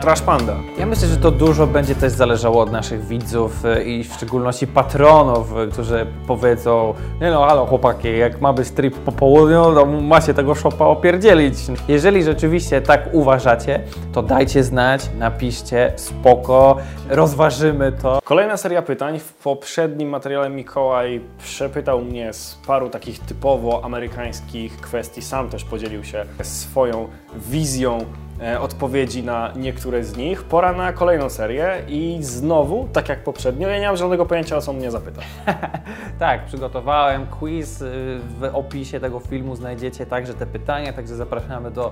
Trash Panda. Ja myślę, że to dużo będzie też zależało od naszych widzów y, i w szczególności patronów, y, którzy powiedzą nie no, halo chłopaki, jak ma być trip po południu, to macie tego shopa opierdzielić. Jeżeli rzeczywiście tak uważacie, to dajcie znać, napiszcie, spoko, rozważymy to. Kolejna seria pytań. W poprzednim materiale Mikołaj przepytał mnie z paru takich typowo amerykańskich kwestii. Sam też podzielił się swoją wizją e, odpowiedzi na niektóre z nich. Pora na kolejną serię i znowu, tak jak poprzednio, ja nie mam żadnego pojęcia, o co mnie zapyta. Tak, przygotowałem quiz. y, W opisie tego filmu znajdziecie także te pytania, także zapraszamy do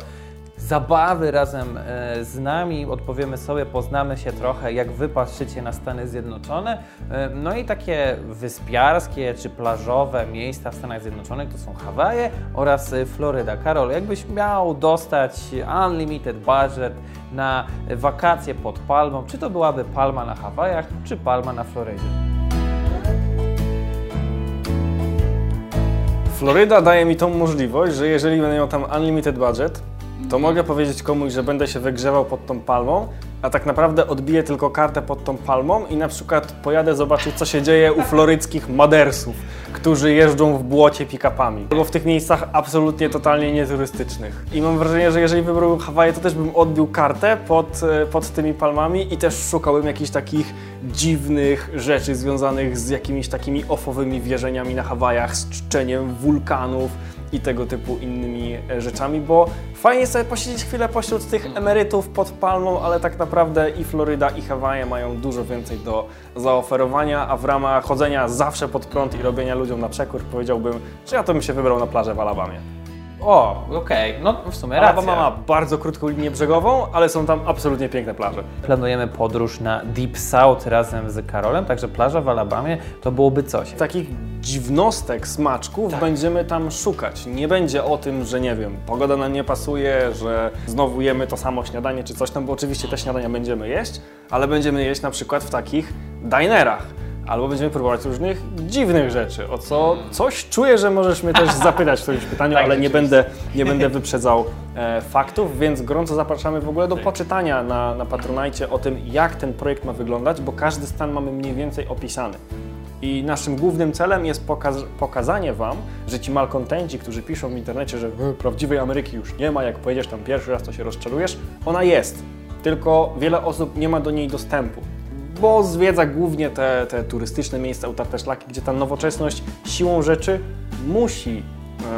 zabawy razem e, z nami. Odpowiemy sobie, poznamy się trochę, jak Wy patrzycie na Stany Zjednoczone. E, No i takie wyspiarskie czy plażowe miejsca w Stanach Zjednoczonych to są Hawaje oraz e, Floryda. Karol, jakbyś miał dostać unlimited budget na wakacje pod palmą, czy to byłaby palma na Hawajach, czy palma na Florydzie? Floryda daje mi tą możliwość, że jeżeli będę miał tam unlimited budget, to mogę powiedzieć komuś, że będę się wygrzewał pod tą palmą, a tak naprawdę odbiję tylko kartę pod tą palmą i na przykład pojadę zobaczyć, co się dzieje u floryckich madersów, którzy jeżdżą w błocie pick-upami. Albo w tych miejscach absolutnie totalnie nieturystycznych. I mam wrażenie, że jeżeli wybrałbym Hawaje, to też bym odbił kartę pod, e, pod tymi palmami i też szukałbym jakichś takich dziwnych rzeczy związanych z jakimiś takimi ofowymi wierzeniami na Hawajach, z czczeniem wulkanów i tego typu innymi e, rzeczami, bo fajnie sobie posiedzieć chwilę pośród tych emerytów pod palmą, ale tak naprawdę i Floryda i Hawaje mają dużo więcej do zaoferowania, a w ramach chodzenia zawsze pod prąd i robienia ludziom na przekór powiedziałbym, że ja to bym się wybrał na plażę w Alabamie. O, okej, no w sumie racja. Alabama ma bardzo krótką linię brzegową, ale są tam absolutnie piękne plaże. Planujemy podróż na Deep South razem z Karolem, także plaża w Alabamie to byłoby coś. Takich dziwnostek, smaczków będziemy tam szukać. Nie będzie o tym, że nie wiem, pogoda nam nie pasuje, że znowu jemy to samo śniadanie czy coś tam, bo oczywiście te śniadania będziemy jeść, ale będziemy jeść na przykład w takich dinerach. Albo będziemy próbować różnych dziwnych rzeczy, o co coś czuję, że możesz mnie też zapytać w którymś pytaniu, Tak, ale nie będę, nie będę wyprzedzał e, faktów, więc gorąco zapraszamy w ogóle do poczytania na, na Patronajcie o tym, jak ten projekt ma wyglądać, bo każdy stan mamy mniej więcej opisany. I naszym głównym celem jest pokaz pokazanie Wam, że ci malkontenci, którzy piszą w internecie, że "E, prawdziwej Ameryki już nie ma, jak pojedziesz tam pierwszy raz, to się rozczarujesz, ona jest. Tylko wiele osób nie ma do niej dostępu, bo zwiedza głównie te, te turystyczne miejsca, utarte szlaki, gdzie ta nowoczesność siłą rzeczy musi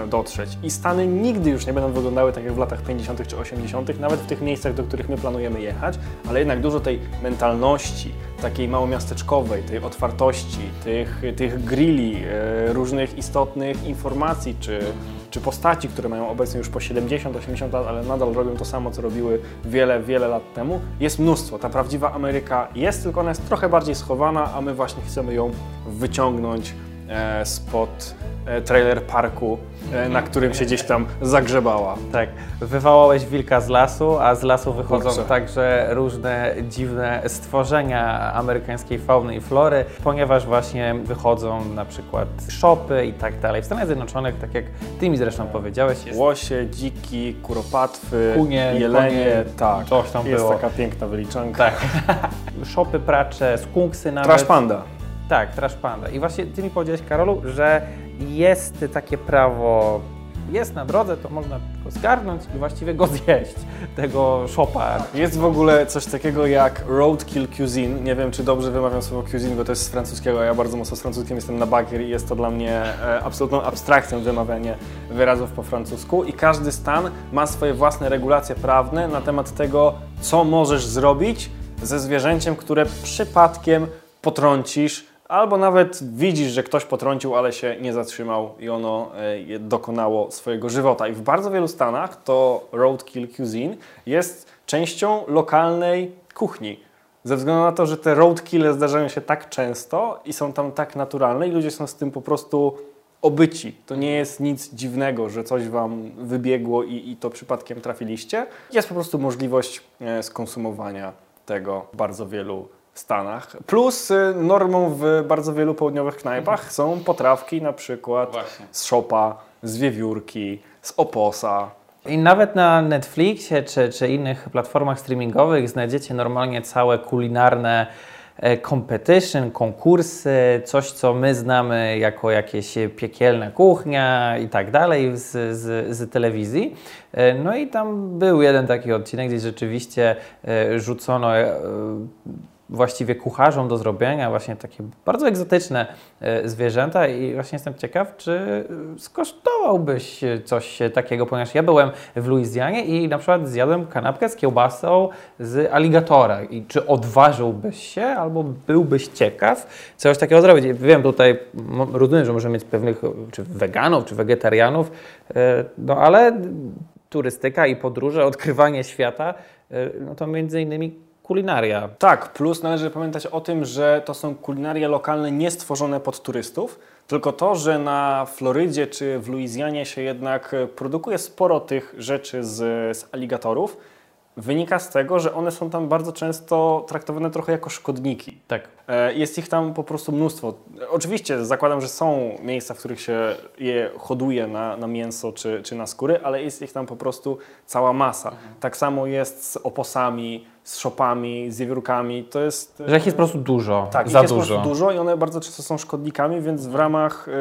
e, dotrzeć. I Stany nigdy już nie będą wyglądały tak jak w latach 50. czy 80., nawet w tych miejscach, do których my planujemy jechać, ale jednak dużo tej mentalności, takiej małomiasteczkowej, tej otwartości, tych, tych grilli, e, różnych istotnych informacji czy, czy postaci, które mają obecnie już po 70-80 lat, ale nadal robią to samo, co robiły wiele, wiele lat temu, jest mnóstwo. Ta prawdziwa Ameryka jest, tylko ona jest trochę bardziej schowana, a my właśnie chcemy ją wyciągnąć spod e, trailer parku, e, na którym się gdzieś tam zagrzebała. Tak, wywołałeś wilka z lasu, a z lasu wychodzą Kurczę. także różne dziwne stworzenia amerykańskiej fauny i flory, ponieważ właśnie wychodzą na przykład shopy i tak dalej. W Stanach Zjednoczonych, tak jak ty mi zresztą powiedziałeś, jest Łosie, dziki, kuropatwy, Kunie, jelenie, konie, tak. coś tam jest było. taka piękna wyliczanka. tak. shopy, pracze, skunksy nawet. Trash Panda. Tak, Trash Panda. I właśnie ty mi powiedziałeś, Karolu, że jest takie prawo, jest na drodze, to można tylko zgarnąć i właściwie go zjeść, tego shopa. Jest w ogóle coś takiego jak roadkill cuisine. Nie wiem, czy dobrze wymawiam słowo cuisine, bo to jest z francuskiego, a ja bardzo mocno z francuskim jestem na bakier i jest to dla mnie e, absolutną abstrakcją wymawianie wyrazów po francusku. I każdy stan ma swoje własne regulacje prawne na temat tego, co możesz zrobić ze zwierzęciem, które przypadkiem potrącisz, albo nawet widzisz, że ktoś potrącił, ale się nie zatrzymał i ono e, dokonało swojego żywota. I w bardzo wielu stanach to roadkill cuisine jest częścią lokalnej kuchni. Ze względu na to, że te roadkille zdarzają się tak często i są tam tak naturalne i ludzie są z tym po prostu obyci. To nie jest nic dziwnego, że coś Wam wybiegło i, i to przypadkiem trafiliście. Jest po prostu możliwość e, skonsumowania tego bardzo wielu Stanach. Plus y, normą w bardzo wielu południowych knajpach są potrawki na przykład Właśnie. z szopa, z wiewiórki, z oposa, I nawet na Netflixie czy, czy innych platformach streamingowych znajdziecie normalnie całe kulinarne e, competition, konkursy, coś co my znamy jako jakieś piekielna kuchnia i tak dalej z, z, z telewizji. E, No i tam był jeden taki odcinek, gdzie rzeczywiście e, rzucono właściwie kucharzom do zrobienia właśnie takie bardzo egzotyczne e, zwierzęta i właśnie jestem ciekaw, czy e, skosztowałbyś coś takiego, ponieważ ja byłem w Luizjanie i na przykład zjadłem kanapkę z kiełbasą z aligatora i czy odważyłbyś się albo byłbyś ciekaw coś takiego zrobić? Wiem tutaj, rozumiem, że może mieć pewnych czy weganów, czy wegetarianów, e, no ale turystyka i podróże, odkrywanie świata, e, no to między innymi kulinaria. Tak, plus należy pamiętać o tym, że to są kulinaria lokalne nie stworzone pod turystów, tylko to, że na Florydzie czy w Luizjanie się jednak produkuje sporo tych rzeczy z, z aligatorów, wynika z tego, że one są tam bardzo często traktowane trochę jako szkodniki. Tak. E, Jest ich tam po prostu mnóstwo. Oczywiście zakładam, że są miejsca, w których się je hoduje na, na mięso czy, czy na skóry, ale jest ich tam po prostu cała masa. Tak samo jest z oposami, z szopami, z wiewiórkami. To jest... Że ich jest po prostu dużo, Tak, za jest po dużo. prostu dużo i one bardzo często są szkodnikami, więc w ramach y,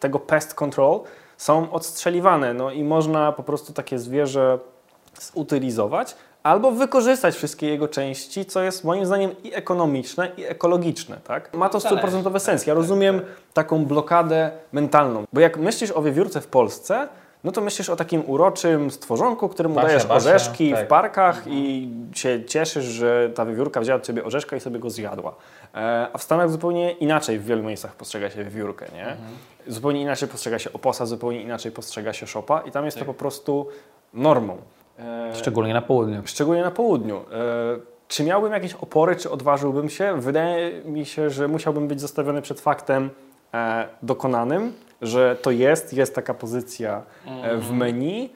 tego pest control są odstrzeliwane. No i można po prostu takie zwierzę zutylizować albo wykorzystać wszystkie jego części, co jest moim zdaniem i ekonomiczne, i ekologiczne. Tak? Ma to stuprocentowy sens. Ja rozumiem taką blokadę mentalną, bo jak myślisz o wiewiórce w Polsce, no to myślisz o takim uroczym stworzonku, któremu Basia, dajesz Basia, orzeszki tak. w parkach i się cieszysz, że ta wiewiórka wzięła od ciebie orzeszka i sobie go zjadła. E, A w Stanach zupełnie inaczej w wielu miejscach postrzega się wiewiórkę, nie? Zupełnie inaczej postrzega się oposa, zupełnie inaczej postrzega się szopa i tam jest to po prostu normą. E, Szczególnie na południu. Szczególnie na południu. E, Czy miałbym jakieś opory, czy odważyłbym się? Wydaje mi się, że musiałbym być zostawiony przed faktem e, dokonanym, że to jest, jest taka pozycja w menu.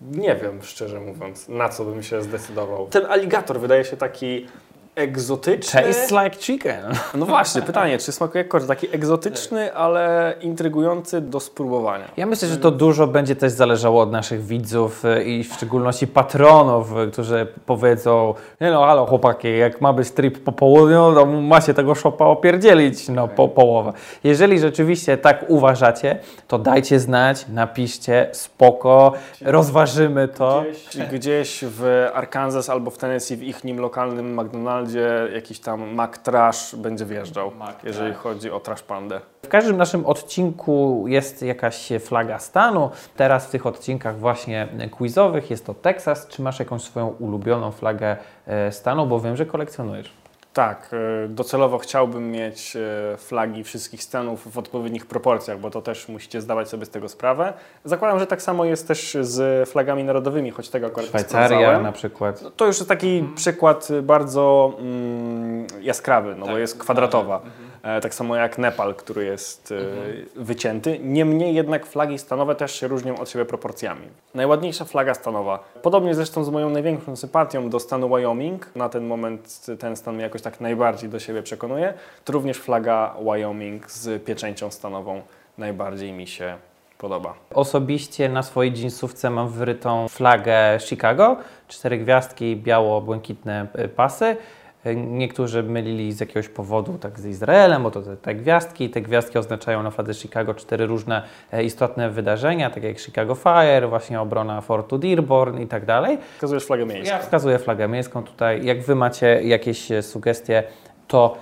Nie wiem, szczerze mówiąc, na co bym się zdecydował. Ten aligator wydaje się taki egzotyczny. Tastes like chicken. No właśnie, pytanie, czy smakuje jak kość? Taki egzotyczny, ale intrygujący do spróbowania. Ja myślę, że to dużo będzie też zależało od naszych widzów y, i w szczególności patronów, y, którzy powiedzą, nie no, halo chłopaki, jak ma być trip po południu, to macie tego szopa opierdzielić no, po połowę. Jeżeli rzeczywiście tak uważacie, to dajcie znać, napiszcie, spoko, rozważymy to. Gdzieś, gdzieś w Arkansas albo w Tennessee w ich nim lokalnym McDonaldzie jakiś tam Mac Trash będzie wjeżdżał, jeżeli chodzi o Trash Pandę. W każdym naszym odcinku jest jakaś flaga stanu. Teraz w tych odcinkach właśnie quizowych jest to Teksas. Czy masz jakąś swoją ulubioną flagę e, stanu? Bo wiem, że kolekcjonujesz. Tak, e, docelowo chciałbym mieć e, flagi wszystkich stanów w odpowiednich proporcjach, bo to też musicie zdawać sobie z tego sprawę. Zakładam, że tak samo jest też z flagami narodowymi, choć tego akurat nie Szwajcaria na przykład. No, To już jest taki przykład bardzo mm, jaskrawy, no bo jest kwadratowa. E, tak samo jak Nepal, który jest e, wycięty. Niemniej jednak flagi stanowe też się różnią od siebie proporcjami. Najładniejsza flaga stanowa, podobnie zresztą z moją największą sympatią do stanu Wyoming, na ten moment ten stan mnie jakoś tak najbardziej do siebie przekonuje, to również flaga Wyoming z pieczęcią stanową najbardziej mi się podoba. Osobiście na swojej dżinsówce mam wyrytą flagę Chicago, cztery gwiazdki, biało-błękitne e, pasy. E, Niektórzy mylili z jakiegoś powodu tak z Izraelem, bo to te, te gwiazdki. Te gwiazdki oznaczają na fladze Chicago cztery różne e, istotne wydarzenia, takie jak Chicago Fire, właśnie obrona Fortu Dearborn i tak dalej. Wskazujesz flagę miejską. Ja wskazuję flagę miejską tutaj. Jak Wy macie jakieś e, sugestie, to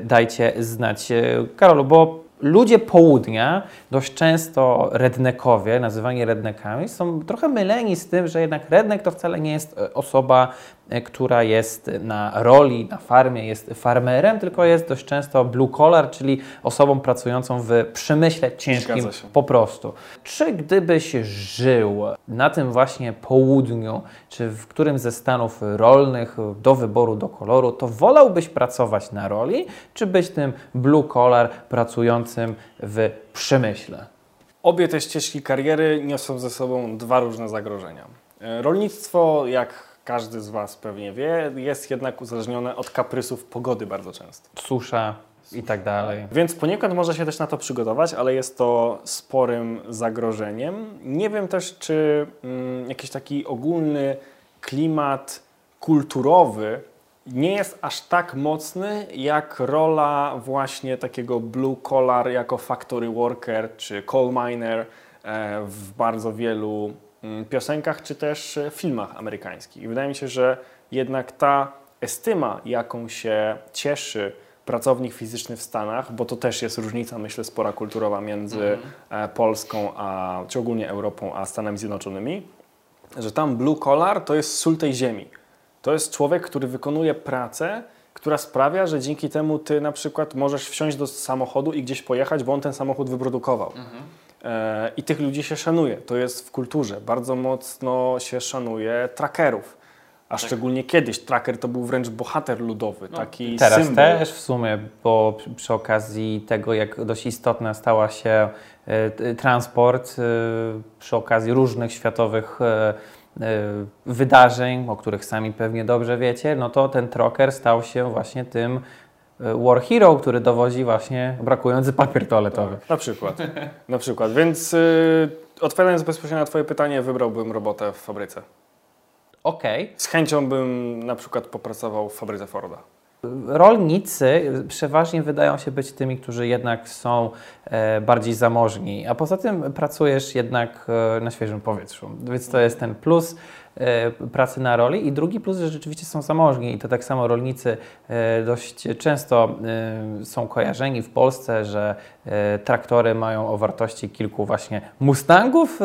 dajcie znać. Karolu, bo ludzie południa, dość często redneckowie, nazywani redneckami, są trochę myleni z tym, że jednak redneck to wcale nie jest e, osoba, e, która jest na roli, na farmie, jest farmerem, tylko jest dość często blue collar, czyli osobą pracującą w przemyśle ciężkim po prostu. Czy gdybyś żył na tym właśnie południu, czy w którym ze stanów rolnych do wyboru, do koloru, to wolałbyś pracować na roli, czy być tym blue collar pracującym w przemyśle? Obie te ścieżki kariery niosą ze sobą dwa różne zagrożenia. E, Rolnictwo, jak każdy z Was pewnie wie, jest jednak uzależnione od kaprysów pogody bardzo często. Susza, i tak dalej. Więc poniekąd może się też na to przygotować, ale jest to sporym zagrożeniem. Nie wiem też, czy mm, jakiś taki ogólny klimat kulturowy nie jest aż tak mocny jak rola właśnie takiego blue collar jako factory worker czy coal miner e, w bardzo wielu mm, piosenkach czy też e, filmach amerykańskich. I wydaje mi się, że jednak ta estyma, jaką się cieszy pracownik fizyczny w Stanach, bo to też jest różnica, myślę, spora kulturowa między mm. Polską, a, czy ogólnie Europą, a Stanami Zjednoczonymi, że tam blue collar to jest sól tej ziemi. To jest człowiek, który wykonuje pracę, która sprawia, że dzięki temu ty na przykład możesz wsiąść do samochodu i gdzieś pojechać, bo on ten samochód wyprodukował. Mhm. E, I tych ludzi się szanuje. To jest w kulturze. Bardzo mocno się szanuje trackerów. A tak. szczególnie kiedyś tracker to był wręcz bohater ludowy, no, taki Teraz symbol. też w sumie, bo przy, przy okazji tego, jak dość istotna stała się y, transport y, przy okazji różnych światowych y, wydarzeń, o których sami pewnie dobrze wiecie, no to ten trocker stał się właśnie tym War Hero, który dowodzi właśnie brakujący papier toaletowy. Tak, na przykład. na przykład. Więc yy, odpowiadając bezpośrednio na Twoje pytanie, wybrałbym robotę w fabryce. Okej. Okay. Z chęcią bym na przykład popracował w fabryce Forda. Rolnicy przeważnie wydają się być tymi, którzy jednak są e, bardziej zamożni, a poza tym pracujesz jednak e, na świeżym powietrzu, więc to jest ten plus e, pracy na roli. I drugi plus, że rzeczywiście są zamożni. I to tak samo rolnicy dość często są kojarzeni w Polsce, że traktory mają o wartości kilku właśnie Mustangów,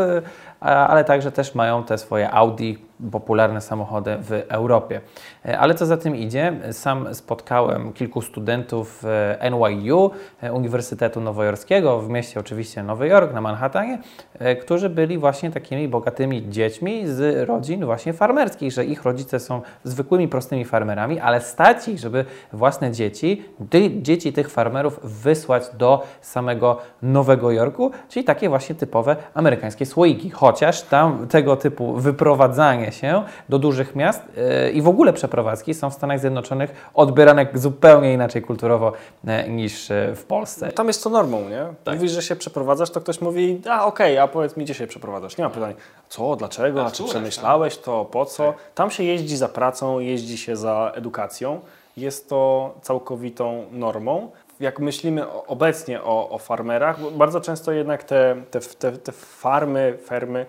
ale także też mają te swoje Audi, popularne samochody w Europie. E, ale co za tym idzie, sam spotkałem kilku studentów e, NYU, e, Uniwersytetu Nowojorskiego, w mieście oczywiście Nowy Jork, na Manhattanie, którzy byli właśnie takimi bogatymi dziećmi z rodzin właśnie farmerskich, że ich rodzice są zwykłymi, prostymi farmerami, ale stać ich, żeby własne dzieci, dzieci tych farmerów wysłać do samego Nowego Jorku, czyli takie właśnie typowe amerykańskie słoiki. Chociaż tam tego typu wyprowadzanie się do dużych miast yy, i w ogóle przeprowadzki są w Stanach Zjednoczonych odbierane zupełnie inaczej kulturowo yy, niż yy, w Polsce. Tam jest to normą, nie? Tak. Mówisz, że się przeprowadzasz, to ktoś mówi, a okej, okay, a powiedz mi, gdzie się przeprowadzasz. Nie ma pytań, co, dlaczego, a, a czy przemyślałeś to, po co? Tak. Tam się jeździ za pracą, jeździ się za edukacją. Jest to całkowitą normą jak myślimy obecnie o, o farmerach, bardzo często jednak te, te, te, te farmy, fermy,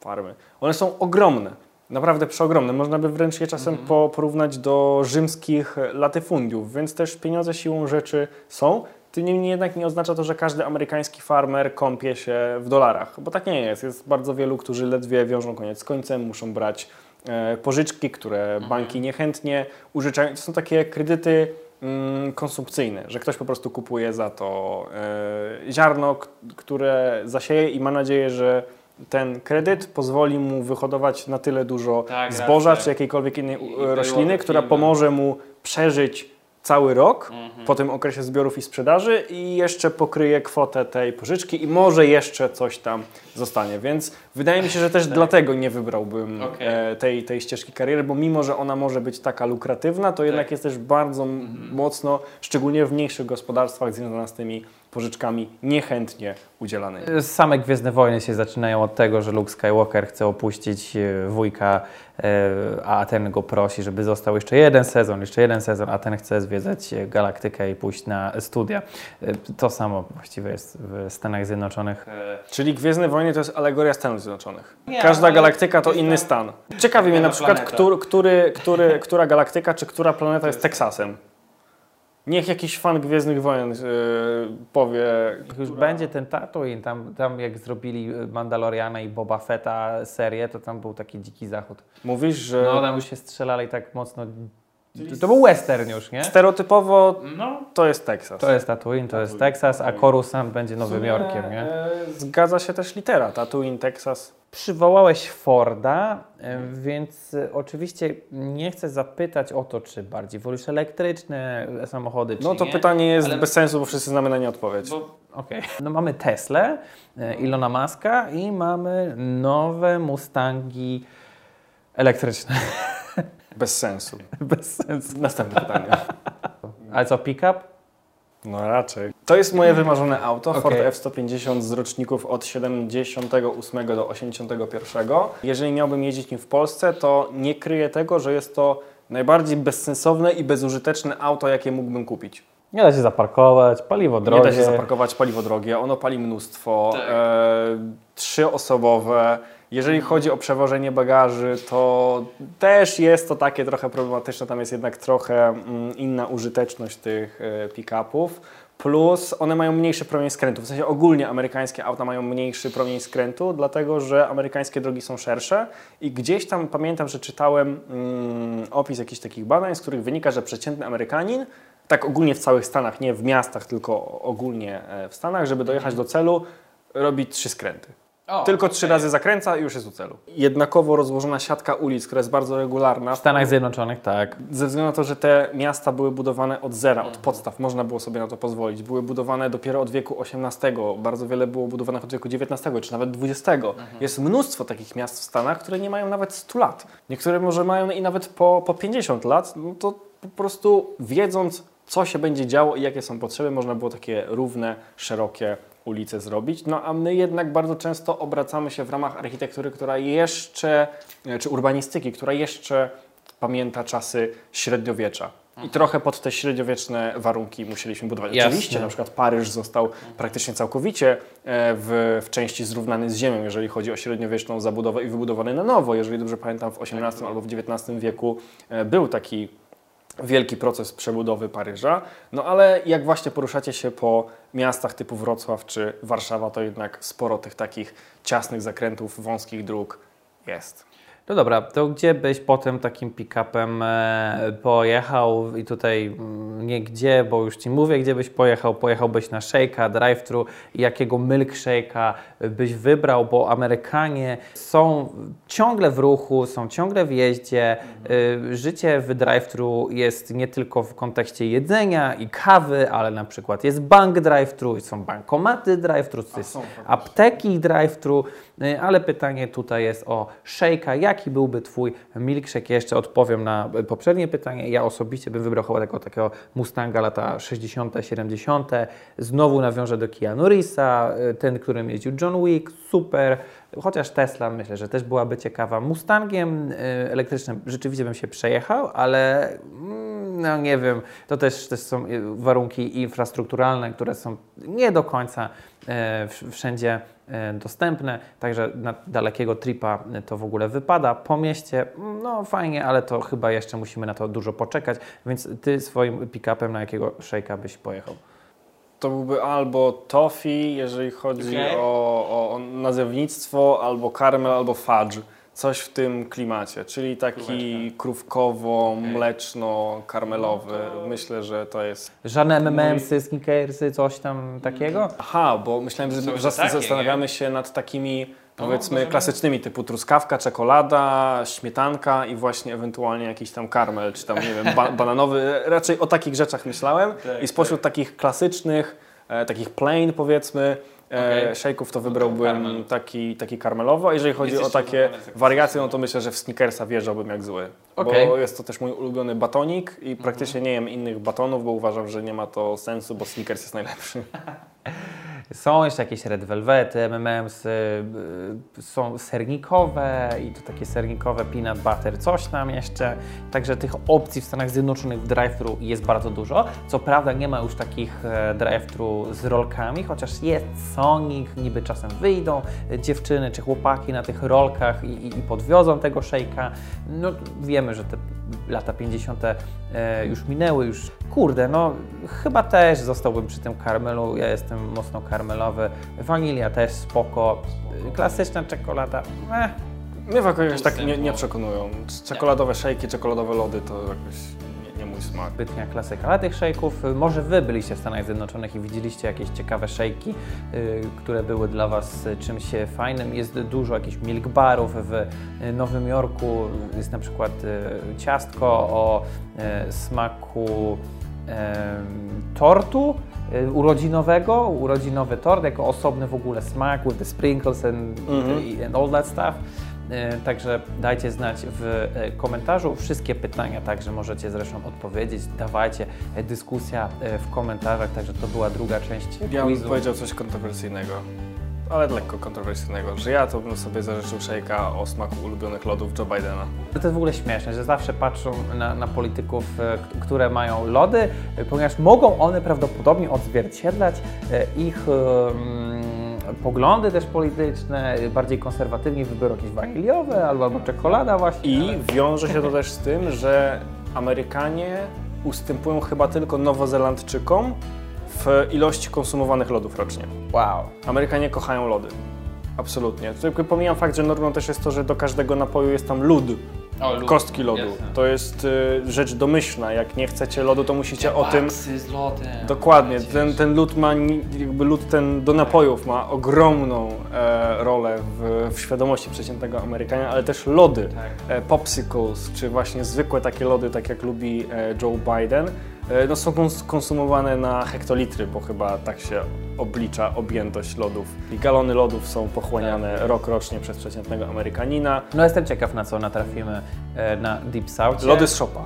farmy, one są ogromne. Naprawdę przeogromne. Można by wręcz je czasem -hmm. porównać do rzymskich latyfundiów, więc też pieniądze siłą rzeczy są. Tym niemniej jednak nie oznacza to, że każdy amerykański farmer kąpie się w dolarach, bo tak nie jest. Jest bardzo wielu, którzy ledwie wiążą koniec z końcem, muszą brać e, pożyczki, które -hmm. banki niechętnie użyczają. To są takie kredyty mm, konsumpcyjne, że ktoś po prostu kupuje za to e, ziarno, które zasieje i ma nadzieję, że ten kredyt pozwoli mu wyhodować na tyle dużo tak, zboża czy jakiejkolwiek innej rośliny, która pomoże mu przeżyć cały rok mhm. po tym okresie zbiorów i sprzedaży i jeszcze pokryje kwotę tej pożyczki i może jeszcze coś tam zostanie. Więc wydaje mi się, że też tak. dlatego nie wybrałbym okay. E, tej, tej ścieżki kariery, bo mimo, że ona może być taka lukratywna, to jednak tak. jest też bardzo mhm. mocno, szczególnie w mniejszych gospodarstwach związana z tymi pożyczkami niechętnie udzielanymi. Same Gwiezdne Wojny się zaczynają od tego, że Luke Skywalker chce opuścić e, wujka, e, a ten go prosi, żeby został jeszcze jeden sezon, jeszcze jeden sezon, a ten chce zwiedzać galaktykę i pójść na studia. E, to samo właściwie jest w Stanach Zjednoczonych. Czyli Gwiezdne Wojny to jest alegoria Stanów Zjednoczonych. Nie, Każda galaktyka to inny stan. Ciekawi mnie na przykład, który, który, który, która galaktyka czy która planeta jest Teksasem. Niech jakiś fan Gwiezdnych Wojen yy, powie. Już która... będzie ten Tatooine, tam, tam jak zrobili Mandaloriana i Boba Fetta serię, to tam był taki dziki zachód. Mówisz, że... No tam już się strzelali tak mocno to był western już, nie? Stereotypowo no. to jest Teksas. To jest Tatooine, to jest Teksas, a Coruscant będzie Nowym Jorkiem, nie? E, zgadza się też litera, Tatooine, Teksas. Przywołałeś Forda, e, więc e, oczywiście nie chcę zapytać o to, czy bardziej wolisz elektryczne samochody, czy No to nie, pytanie jest ale... bez sensu, bo wszyscy znamy na nie odpowiedź. Bo... Okay. No mamy Tesla, Ilona Maska i mamy nowe Mustangi elektryczne. Bez sensu. Bez sensu. Następne pytanie. Ale co, pick-up? No raczej. To jest moje wymarzone auto, Ford Okej. F-150 z roczników od 78 do 81. Jeżeli miałbym jeździć nim w Polsce, to nie kryję tego, że jest to najbardziej bezsensowne i bezużyteczne auto, jakie mógłbym kupić. Nie da się zaparkować, paliwo Nie drogie. da się zaparkować, paliwo drogie, ono pali mnóstwo, Tak. e, trzyosobowe. Jeżeli chodzi o przewożenie bagaży, to też jest to takie trochę problematyczne, tam jest jednak trochę mm, inna użyteczność tych e, pick-upów. Plus one mają mniejszy promień skrętu, w sensie ogólnie amerykańskie auta mają mniejszy promień skrętu, dlatego że amerykańskie drogi są szersze i gdzieś tam pamiętam, że czytałem mm, opis jakichś takich badań, z których wynika, że przeciętny Amerykanin tak ogólnie w całych Stanach, nie w miastach, tylko ogólnie e, w Stanach, żeby dojechać do celu, robi trzy skręty. O, tylko trzy razy zakręca i już jest u celu. Jednakowo rozłożona siatka ulic, która jest bardzo regularna. W Stanach Zjednoczonych tak. Ze względu na to, że te miasta były budowane od zera, od podstaw, można było sobie na to pozwolić. Były budowane dopiero od wieku XVIII, bardzo wiele było budowanych od wieku XIX czy nawet XX. Jest mnóstwo takich miast w Stanach, które nie mają nawet 100 lat. Niektóre może mają i nawet po, po 50 lat. No to po prostu wiedząc, co się będzie działo i jakie są potrzeby, można było takie równe, szerokie ulice zrobić. No a my jednak bardzo często obracamy się w ramach architektury, która jeszcze, e, czy urbanistyki, która jeszcze pamięta czasy średniowiecza. I trochę pod te średniowieczne warunki musieliśmy budować. Jasne. Oczywiście na przykład Paryż został praktycznie całkowicie e, w, w części zrównany z ziemią, jeżeli chodzi o średniowieczną zabudowę i wybudowany na nowo. Jeżeli dobrze pamiętam, w XVIII albo w XIX wieku e, był taki wielki proces przebudowy Paryża. No ale jak właśnie poruszacie się po miastach typu Wrocław czy Warszawa, to jednak sporo tych takich ciasnych zakrętów, wąskich dróg jest. No dobra, to gdzie byś potem takim pick-upem e, pojechał i tutaj mm, nie gdzie, bo już Ci mówię, gdzie byś pojechał. Pojechałbyś na shake'a, drive-thru i jakiego milkshake'a byś wybrał, bo Amerykanie są ciągle w ruchu, są ciągle w jeździe. Y, Życie w drive-thru jest nie tylko w kontekście jedzenia i kawy, ale na przykład jest bank drive-thru, są bankomaty drive-thru, są apteki drive-thru, y, ale pytanie tutaj jest o shake'a. Jaki byłby Twój milkshake? Jeszcze odpowiem na poprzednie pytanie. Ja osobiście bym wybrał chyba tego takiego Mustanga lata 60., 70. Znowu nawiążę do Keanu Reevesa, y, ten, którym jeździł John Wick, super. Chociaż Tesla myślę, że też byłaby ciekawa. Mustangiem y, elektrycznym rzeczywiście bym się przejechał, ale mm, no nie wiem, to też, też są y, warunki infrastrukturalne, które są nie do końca w- wszędzie dostępne, także na dalekiego tripa to w ogóle wypada. Po mieście, mm, no fajnie, ale to chyba jeszcze musimy na to dużo poczekać, więc Ty swoim pick-upem na jakiego szejka byś pojechał? To byłby albo toffee, jeżeli chodzi Okej. o, o nazewnictwo, albo caramel, albo fudge. Coś w tym klimacie, czyli taki krówkowo-mleczno-karmelowy. Myślę, że to jest Żadne M&M'sy, Snickersy, coś tam takiego? Aha, bo myślałem, że takie, zastanawiamy się nad takimi powiedzmy możemy. klasycznymi typu truskawka, czekolada, śmietanka i właśnie ewentualnie jakiś tam karmel, czy tam nie wiem, ba- bananowy. Raczej o takich rzeczach myślałem Tak, i spośród takich klasycznych, e, takich plain powiedzmy, e, Okej. shake'ów to wybrałbym karmel. taki, taki karmelowy, a jeżeli chodzi Jest o takie wariacje, no to myślę, że w Snickersa wjeżdżałbym jak zły. Okej. Bo jest to też mój ulubiony batonik i praktycznie nie jem innych batonów, bo uważam, że nie ma to sensu, bo Snickers jest najlepszy. Są jeszcze jakieś red velvety, M&M's, y, y, są sernikowe i to takie sernikowe peanut butter, coś tam jeszcze. Także tych opcji w Stanach Zjednoczonych w drive-thru jest bardzo dużo. Co prawda nie ma już takich e, drive-thru z rolkami, chociaż jest Sonic, niby czasem wyjdą dziewczyny czy chłopaki na tych rolkach i, i, i podwiozą tego szejka. No wiemy, że te lata 50. e, już minęły, już kurde, no chyba też zostałbym przy tym karmelu. Ja jestem mocno karmelowy. Wanilia też spoko. Klasyczna czekolada. Eh. Mnie w jakoś tak nie, nie Ustępło. przekonują. Czekoladowe szejki, czekoladowe lody to jakoś nie, mój smak. Zbytnia klasyka. Ale tych szejków, y, może Wy byliście w Stanach Zjednoczonych i widzieliście jakieś ciekawe szejki, y, które były dla Was y, czymś fajnym. Jest dużo jakichś milk barów w Nowym Jorku. Jest na przykład ciastko o smaku tortu urodzinowego, urodzinowy tort jako osobny w ogóle smak with the sprinkles and, Mhm. and all that stuff. E, Także dajcie znać w e, komentarzu. Wszystkie pytania także możecie zresztą odpowiedzieć. Dawajcie e, dyskusja w komentarzach. Także to była druga część Ja bym quizu. powiedział coś kontrowersyjnego, ale lekko kontrowersyjnego, że ja to bym sobie zażyczył szejka o smaku ulubionych lodów Joe Bidena. To jest w ogóle śmieszne, że zawsze patrzą na, na polityków, które mają lody, ponieważ mogą one prawdopodobnie odzwierciedlać ich poglądy też polityczne, bardziej konserwatywnie wybiorą jakieś waniliowe albo, albo czekolada właśnie. I ale- wiąże się to też z tym, że Amerykanie ustępują chyba tylko Nowozelandczykom w ilości konsumowanych lodów rocznie. Wow. Amerykanie kochają lody. Absolutnie. Pomijam fakt, że normą też jest to, że do każdego napoju jest tam lód. Kostki lodu. Jasne. To jest y, rzecz domyślna. Jak nie chcecie lodu, to musicie o tym. z lodem. Dokładnie. Ten, ten lód ma, jakby lód ten do napojów ma ogromną e, rolę w, w świadomości przeciętnego Amerykania, ale też lody, Tak. e, popsicles, czy właśnie zwykłe takie lody, tak jak lubi e, Joe Biden, no są kons- konsumowane na hektolitry, bo chyba tak się oblicza objętość lodów. I galony lodów są pochłaniane Tak. rok rocznie przez przeciętnego Amerykanina. No jestem ciekaw, na co natrafimy e, na Deep South. Lody z shopa.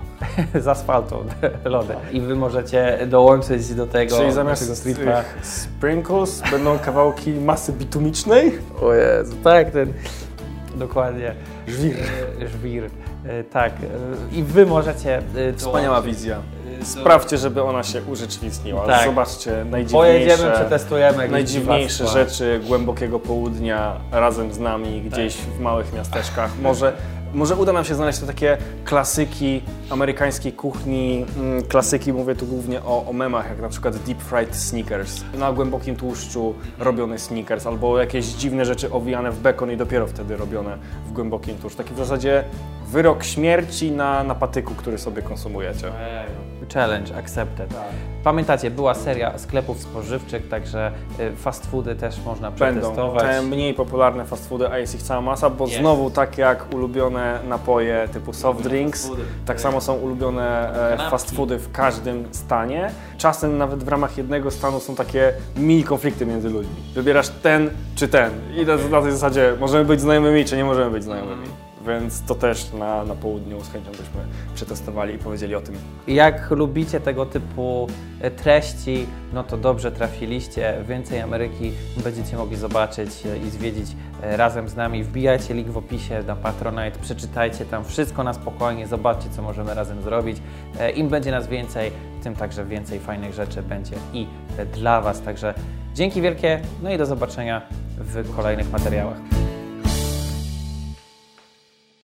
z asfaltu, lody. I wy możecie dołączyć do tego Czyli zamiast streetpa. tych sprinkles będą kawałki masy bitumicznej. O Jezu, tak, ten... Dokładnie. Żwir. E, Żwir. E, Tak. e, I wy możecie... e, Wspaniała dołączyć, wizja. E, Sprawdźcie, żeby ona się urzeczywistniła. Tak. Zobaczcie Pojedziemy, najdziwniejsze, przetestujemy. jakieś najdziwniejsze dziwactwa. rzeczy głębokiego południa razem z nami gdzieś w małych miasteczkach. Może, może uda nam się znaleźć te takie klasyki amerykańskiej kuchni. Mm, Klasyki, mówię tu głównie o, o memach, jak na przykład deep fried sneakers. Na głębokim tłuszczu robiony sneakers, albo jakieś dziwne rzeczy owijane w bekon i dopiero wtedy robione w głębokim tłuszczu. Taki w zasadzie wyrok śmierci na, na patyku, który sobie konsumujecie. Challenge accepted. Pamiętacie, była seria sklepów spożywczych, także y, fast foody też można Będą przetestować. te mniej popularne fast foody, a jest ich cała masa, bo Jest. znowu tak jak ulubione napoje typu soft drinks, tak samo są ulubione e, fast foody w każdym stanie. Czasem nawet w ramach jednego stanu są takie mini konflikty między ludźmi. Wybierasz ten czy ten i na, na tej zasadzie możemy być znajomymi czy nie możemy być znajomymi. Więc to też na, na południu z chęcią byśmy przetestowali i powiedzieli o tym. Jak lubicie tego typu e, treści, no to dobrze trafiliście. Więcej Ameryki będziecie mogli zobaczyć e, i zwiedzić e, razem z nami. Wbijajcie link w opisie na Patronite, przeczytajcie tam wszystko na spokojnie, zobaczcie, co możemy razem zrobić. Im będzie nas więcej, tym także więcej fajnych rzeczy będzie i dla Was. Także dzięki wielkie, no i do zobaczenia w kolejnych materiałach.